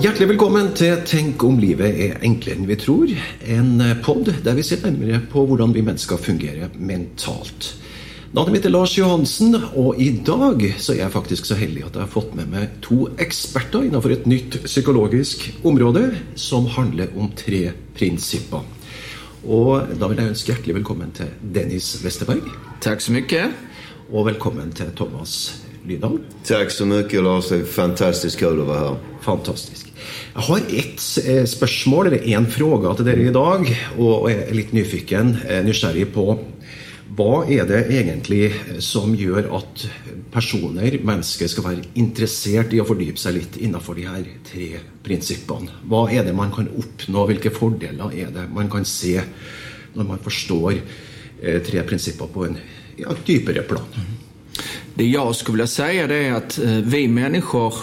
Hjertelig velkommen til Tenk om livet er enklere enn vi tror. En pod der vi ser nærmere på hvordan vi mennesker fungerer mentalt. Navnet mitt er Lars Johansen, og i dag så er jeg faktisk så heldig at jeg har fått med meg to eksperter innenfor et nytt psykologisk område som handler om tre prinsipper. Og da vil jeg ønske hjertelig velkommen til Dennis Westerberg. Tack så mycket. Og velkommen til Thomas Lydahl. Tack så mycket Lars, det är fantastiskt kul att vara här. Fantastisk. Jeg har ett eh, spørsmål, eller en fråga til dere i dag, og jeg er litt nyfiken, eh, nysgjerrig på hva er det egentlig som gjør at personer, mennesker, skal være interessert i å fordype seg litt innenfor de her tre prinsippene? Hva er det man kan oppnå? Hvilke fordeler er det man kan se når man forstår eh, tre prinsipper på en ja, dypere plan? Det jag skulle vilja säga det är att eh, vi människor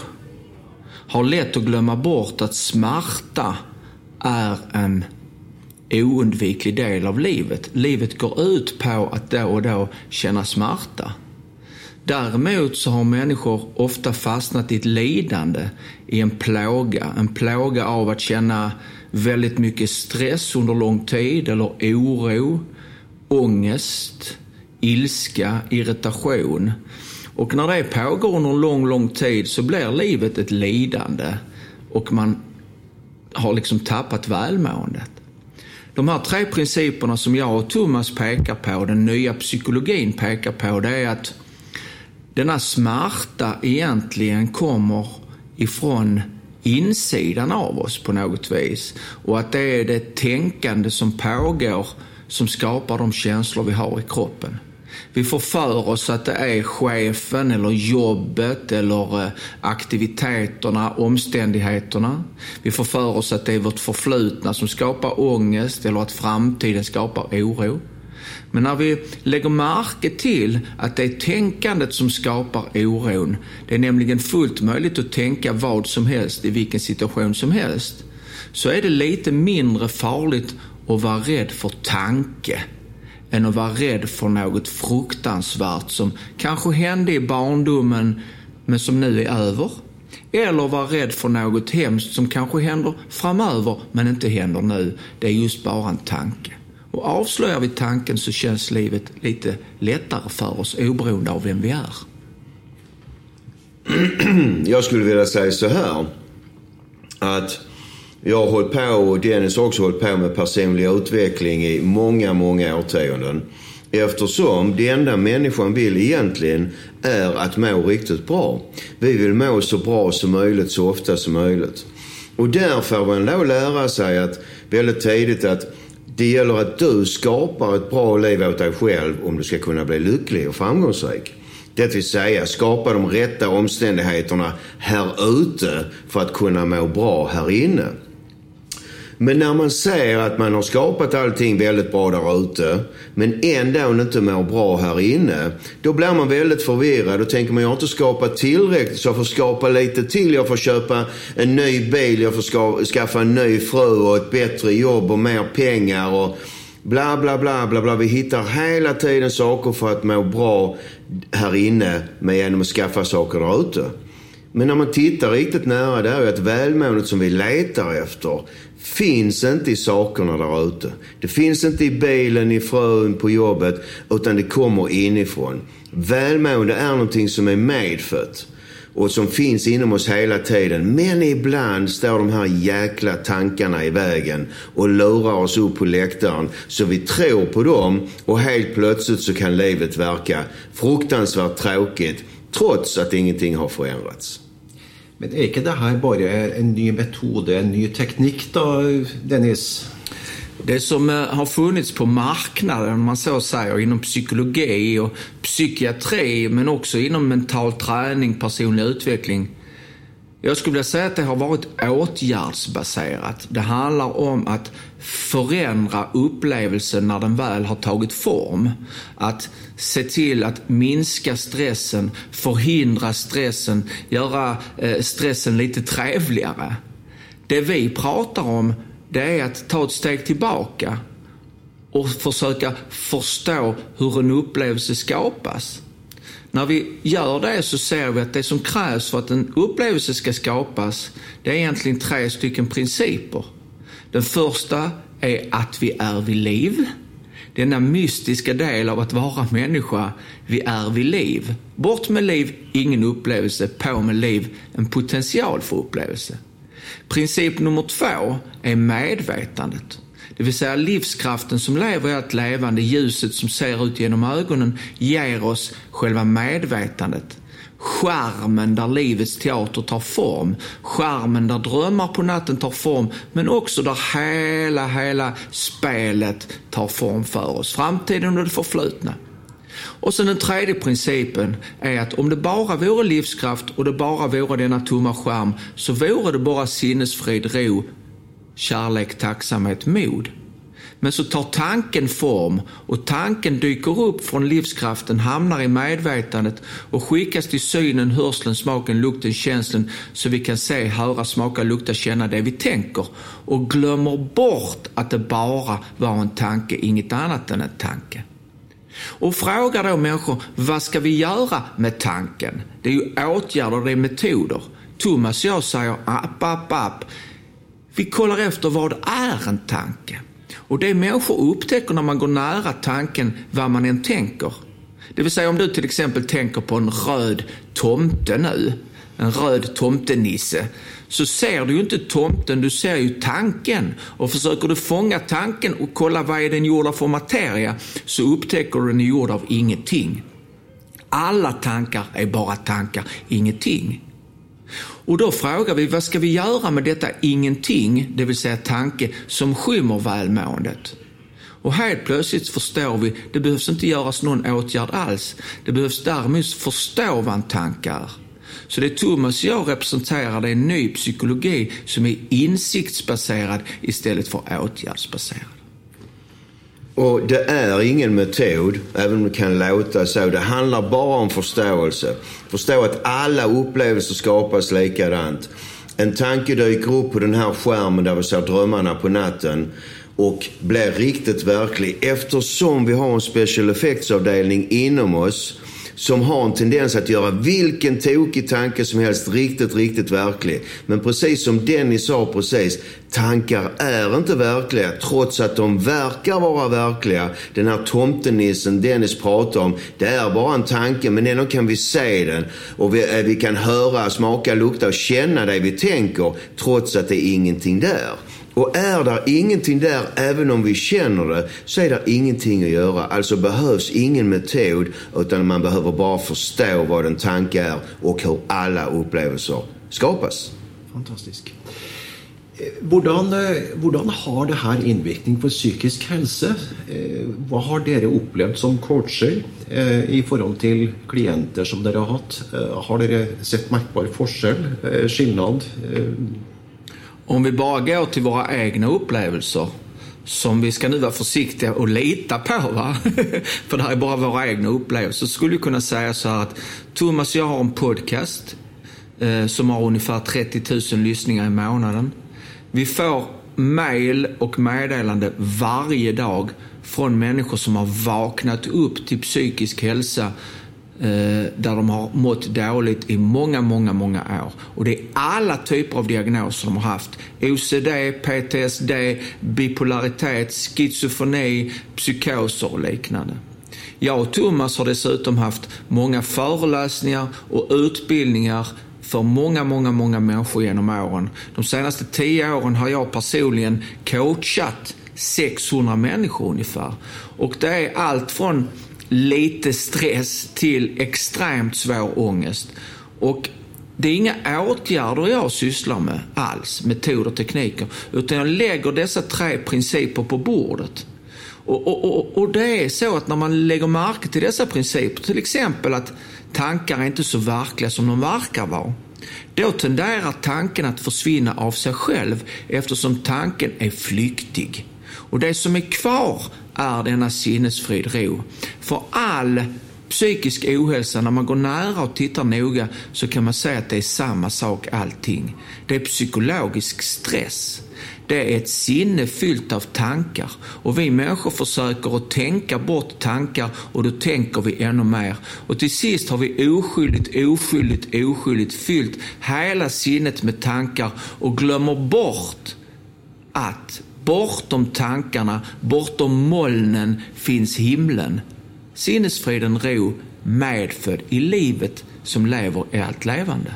har lätt att glömma bort att smärta är en oundviklig del av livet. Livet går ut på att då och då känna smärta. Däremot så har människor ofta fastnat i ett lidande, i en plåga. En plåga av att känna väldigt mycket stress under lång tid eller oro, ångest, ilska, irritation. Och när det pågår under lång, lång tid så blir livet ett lidande och man har liksom tappat välmåendet. De här tre principerna som jag och Thomas pekar på, den nya psykologin pekar på, det är att denna smärta egentligen kommer ifrån insidan av oss på något vis. Och att det är det tänkande som pågår som skapar de känslor vi har i kroppen. Vi får för oss att det är chefen eller jobbet eller eh, aktiviteterna, omständigheterna. Vi får för oss att det är vårt förflutna som skapar ångest eller att framtiden skapar oro. Men när vi lägger märke till att det är tänkandet som skapar oron, det är nämligen fullt möjligt att tänka vad som helst i vilken situation som helst, så är det lite mindre farligt att vara rädd för tanke än att vara rädd för något fruktansvärt som kanske hände i barndomen men som nu är över. Eller vara rädd för något hemskt som kanske händer framöver men inte händer nu. Det är just bara en tanke. Och avslöjar vi tanken så känns livet lite lättare för oss oberoende av vem vi är. Jag skulle vilja säga så här. Att jag har hållit på och Dennis har också hållit på med personlig utveckling i många, många årtionden. Eftersom det enda människan vill egentligen är att må riktigt bra. Vi vill må så bra som möjligt, så ofta som möjligt. Och där får man då lära sig att väldigt tidigt att det gäller att du skapar ett bra liv åt dig själv om du ska kunna bli lycklig och framgångsrik. Det vill säga skapa de rätta omständigheterna här ute för att kunna må bra här inne. Men när man ser att man har skapat allting väldigt bra där ute, men ändå inte mår bra här inne, då blir man väldigt förvirrad. och tänker man, jag har inte skapat tillräckligt, så jag får skapa lite till. Jag får köpa en ny bil, jag får ska, skaffa en ny fru och ett bättre jobb och mer pengar och bla, bla, bla, bla, bla. Vi hittar hela tiden saker för att må bra här inne men genom att skaffa saker där ute. Men när man tittar riktigt nära, det är ju att välmåendet som vi letar efter finns inte i sakerna där ute. Det finns inte i bilen, i frun, på jobbet, utan det kommer inifrån. Välmående är någonting som är medfött och som finns inom oss hela tiden. Men ibland står de här jäkla tankarna i vägen och lurar oss upp på läktaren så vi tror på dem och helt plötsligt så kan livet verka fruktansvärt tråkigt trots att ingenting har förändrats. Men är inte det här bara en ny metod, en ny teknik då, Dennis? Det som eh, har funnits på marknaden, om man så säger, inom psykologi och psykiatri, men också inom mental träning, personlig utveckling. Jag skulle vilja säga att det har varit åtgärdsbaserat. Det handlar om att förändra upplevelsen när den väl har tagit form. Att se till att minska stressen, förhindra stressen, göra eh, stressen lite trevligare. Det vi pratar om det är att ta ett steg tillbaka och försöka förstå hur en upplevelse skapas. När vi gör det så ser vi att det som krävs för att en upplevelse ska skapas, det är egentligen tre stycken principer. Den första är att vi är vid liv. Denna mystiska del av att vara människa, vi är vid liv. Bort med liv, ingen upplevelse. På med liv, en potential för upplevelse. Princip nummer två är medvetandet. Det vill säga livskraften som lever i allt levande, ljuset som ser ut genom ögonen, ger oss själva medvetandet. Skärmen där livets teater tar form, skärmen där drömmar på natten tar form, men också där hela, hela spelet tar form för oss. Framtiden och det förflutna. Och sen den tredje principen är att om det bara vore livskraft och det bara vore denna tomma skärm så vore det bara sinnesfrid, ro, kärlek, tacksamhet, mod. Men så tar tanken form och tanken dyker upp från livskraften, hamnar i medvetandet och skickas till synen, hörseln, smaken, lukten, känslan så vi kan se, höra, smaka, lukta, känna det vi tänker och glömmer bort att det bara var en tanke, inget annat än en tanke. Och frågar då människor, vad ska vi göra med tanken? Det är ju åtgärder, det är metoder. Thomas och jag säger, app, app, app. Vi kollar efter vad är en tanke? Och det människor upptäcker när man går nära tanken, vad man än tänker. Det vill säga om du till exempel tänker på en röd tomte nu, en röd tomtenisse, så ser du ju inte tomten, du ser ju tanken. Och försöker du fånga tanken och kolla vad är den gjord av för materia, så upptäcker du den är gjord av ingenting. Alla tankar är bara tankar, ingenting. Och då frågar vi, vad ska vi göra med detta ingenting, det vill säga tanke, som skymmer välmåendet? Och helt plötsligt förstår vi, det behövs inte göras någon åtgärd alls. Det behövs däremot förstå vad en tanke är. Så det Thomas och jag representerar det är en ny psykologi som är insiktsbaserad istället för åtgärdsbaserad. Och det är ingen metod, även om det kan låta så. Det handlar bara om förståelse. Förstå att alla upplevelser skapas likadant. En tanke dyker upp på den här skärmen där vi ser drömmarna på natten och blir riktigt verklig eftersom vi har en special effects-avdelning inom oss som har en tendens att göra vilken tokig tanke som helst riktigt, riktigt verklig. Men precis som Dennis sa precis, tankar är inte verkliga trots att de verkar vara verkliga. Den här tomtenissen Dennis pratar om, det är bara en tanke men ändå kan vi se den och vi, eh, vi kan höra, smaka, lukta och känna det vi tänker trots att det är ingenting där. Och är det ingenting där, även om vi känner det, så är det ingenting att göra. Alltså behövs ingen metod, utan man behöver bara förstå vad en tanke är och hur alla upplevelser skapas. Fantastisk. Eh, hvordan, eh, hvordan har det här innvirkning på psykisk helse? Eh, vad har dere upplevt som coacher i förhållande till klienter som dere har haft? Har dere sett merkbar forskjell, skillnad? Om vi bara går till våra egna upplevelser, som vi ska nu vara försiktiga och lita på, va? för det här är bara våra egna upplevelser, så skulle jag kunna säga så här att Thomas och jag har en podcast eh, som har ungefär 30 000 lyssningar i månaden. Vi får mail och meddelande varje dag från människor som har vaknat upp till psykisk hälsa Eh, där de har mått dåligt i många, många, många år. Och det är alla typer av diagnoser de har haft. OCD, PTSD, bipolaritet, schizofreni, psykoser och liknande. Jag och Thomas har dessutom haft många föreläsningar och utbildningar för många, många, många människor genom åren. De senaste tio åren har jag personligen coachat 600 människor ungefär. Och det är allt från lite stress till extremt svår ångest. Och det är inga åtgärder jag sysslar med alls, metoder och tekniker, utan jag lägger dessa tre principer på bordet. Och, och, och, och, det är så att när man lägger märke till dessa principer, till exempel att tankar är inte så verkliga som de verkar vara, då tenderar tanken att försvinna av sig själv eftersom tanken är flyktig. Och det som är kvar är denna sinnesfrid ro. För all psykisk ohälsa, när man går nära och tittar noga så kan man säga att det är samma sak allting. Det är psykologisk stress. Det är ett sinne fyllt av tankar och vi människor försöker att tänka bort tankar och då tänker vi ännu mer. Och till sist har vi oskyldigt, oskyldigt, oskyldigt fyllt hela sinnet med tankar och glömmer bort att bortom tankarna, bortom molnen finns himlen. Sinnesfriden ro medfödd i livet som lever i allt levande.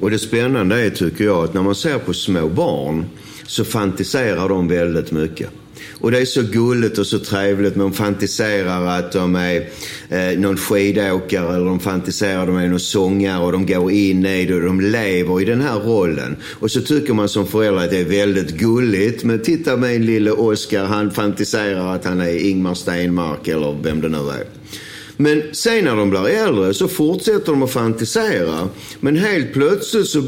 Och det spännande är, tycker jag, att när man ser på små barn så fantiserar de väldigt mycket. Och det är så gulligt och så trevligt. Man fantiserar att de är eh, någon skidåkare eller de fantiserar att de är någon sångare och de går in i det och de lever i den här rollen. Och så tycker man som förälder att det är väldigt gulligt. Men titta min lille Oscar, han fantiserar att han är Ingmar Stenmark eller vem det nu är. Men sen när de blir äldre så fortsätter de att fantisera. Men helt plötsligt så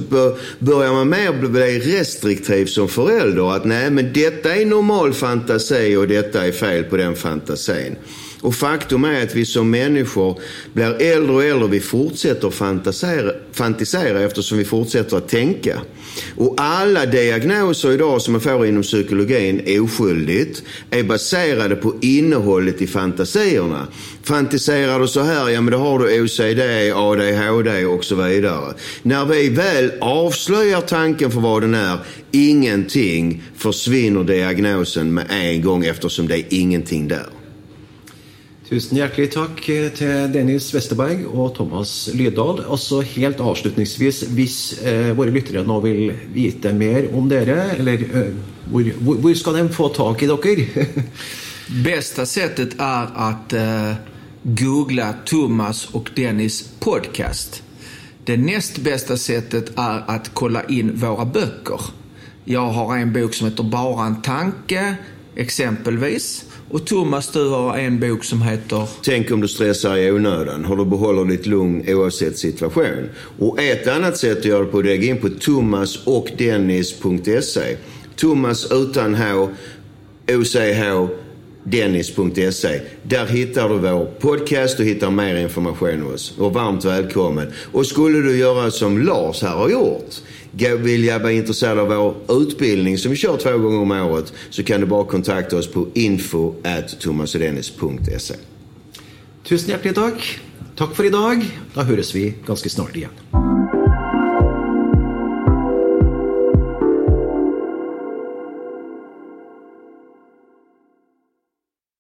börjar man mer bli restriktiv som förälder. Att nej, men detta är normal fantasi och detta är fel på den fantasin. Och faktum är att vi som människor blir äldre och äldre. Vi fortsätter fantisera, fantisera eftersom vi fortsätter att tänka. Och alla diagnoser idag som man får inom psykologin oskyldigt är baserade på innehållet i fantasierna. Fantiserar du så här, ja men då har du OCD, ADHD och så vidare. När vi väl avslöjar tanken för vad den är, ingenting, försvinner diagnosen med en gång eftersom det är ingenting där. Tusen hjertelig takk eh, til Dennis Westerberg og Thomas Lydahl. Altså Helt avslutningsvis, hvis eh, våre lyttere nå vil vite mer om dere, eller eh, hvor, hvor, skal de få tak i dere? Bästa sättet är att eh, googla Thomas och Dennis podcast. Det näst bästa sättet är att kolla in våra böcker. Jag har en bok som heter Bara en tanke, exempelvis. Och Thomas, du har en bok som heter? Tänk om du stressar i onödan. Hur du behåller ditt lugn oavsett situation. Och ett annat sätt att göra det på det är att gå in på thomasochdennis.se. Thomas utan H, OCH, dennis.se. Där hittar du vår podcast och hittar mer information hos oss. Och varmt välkommen. Och skulle du göra som Lars här har gjort vill jag vara intresserad av vår utbildning som vi kör två gånger om året så kan du bara kontakta oss på info at thomasodennis.se. Tusen hjärtligt tack. Tack för idag. Då hörs vi ganska snart igen.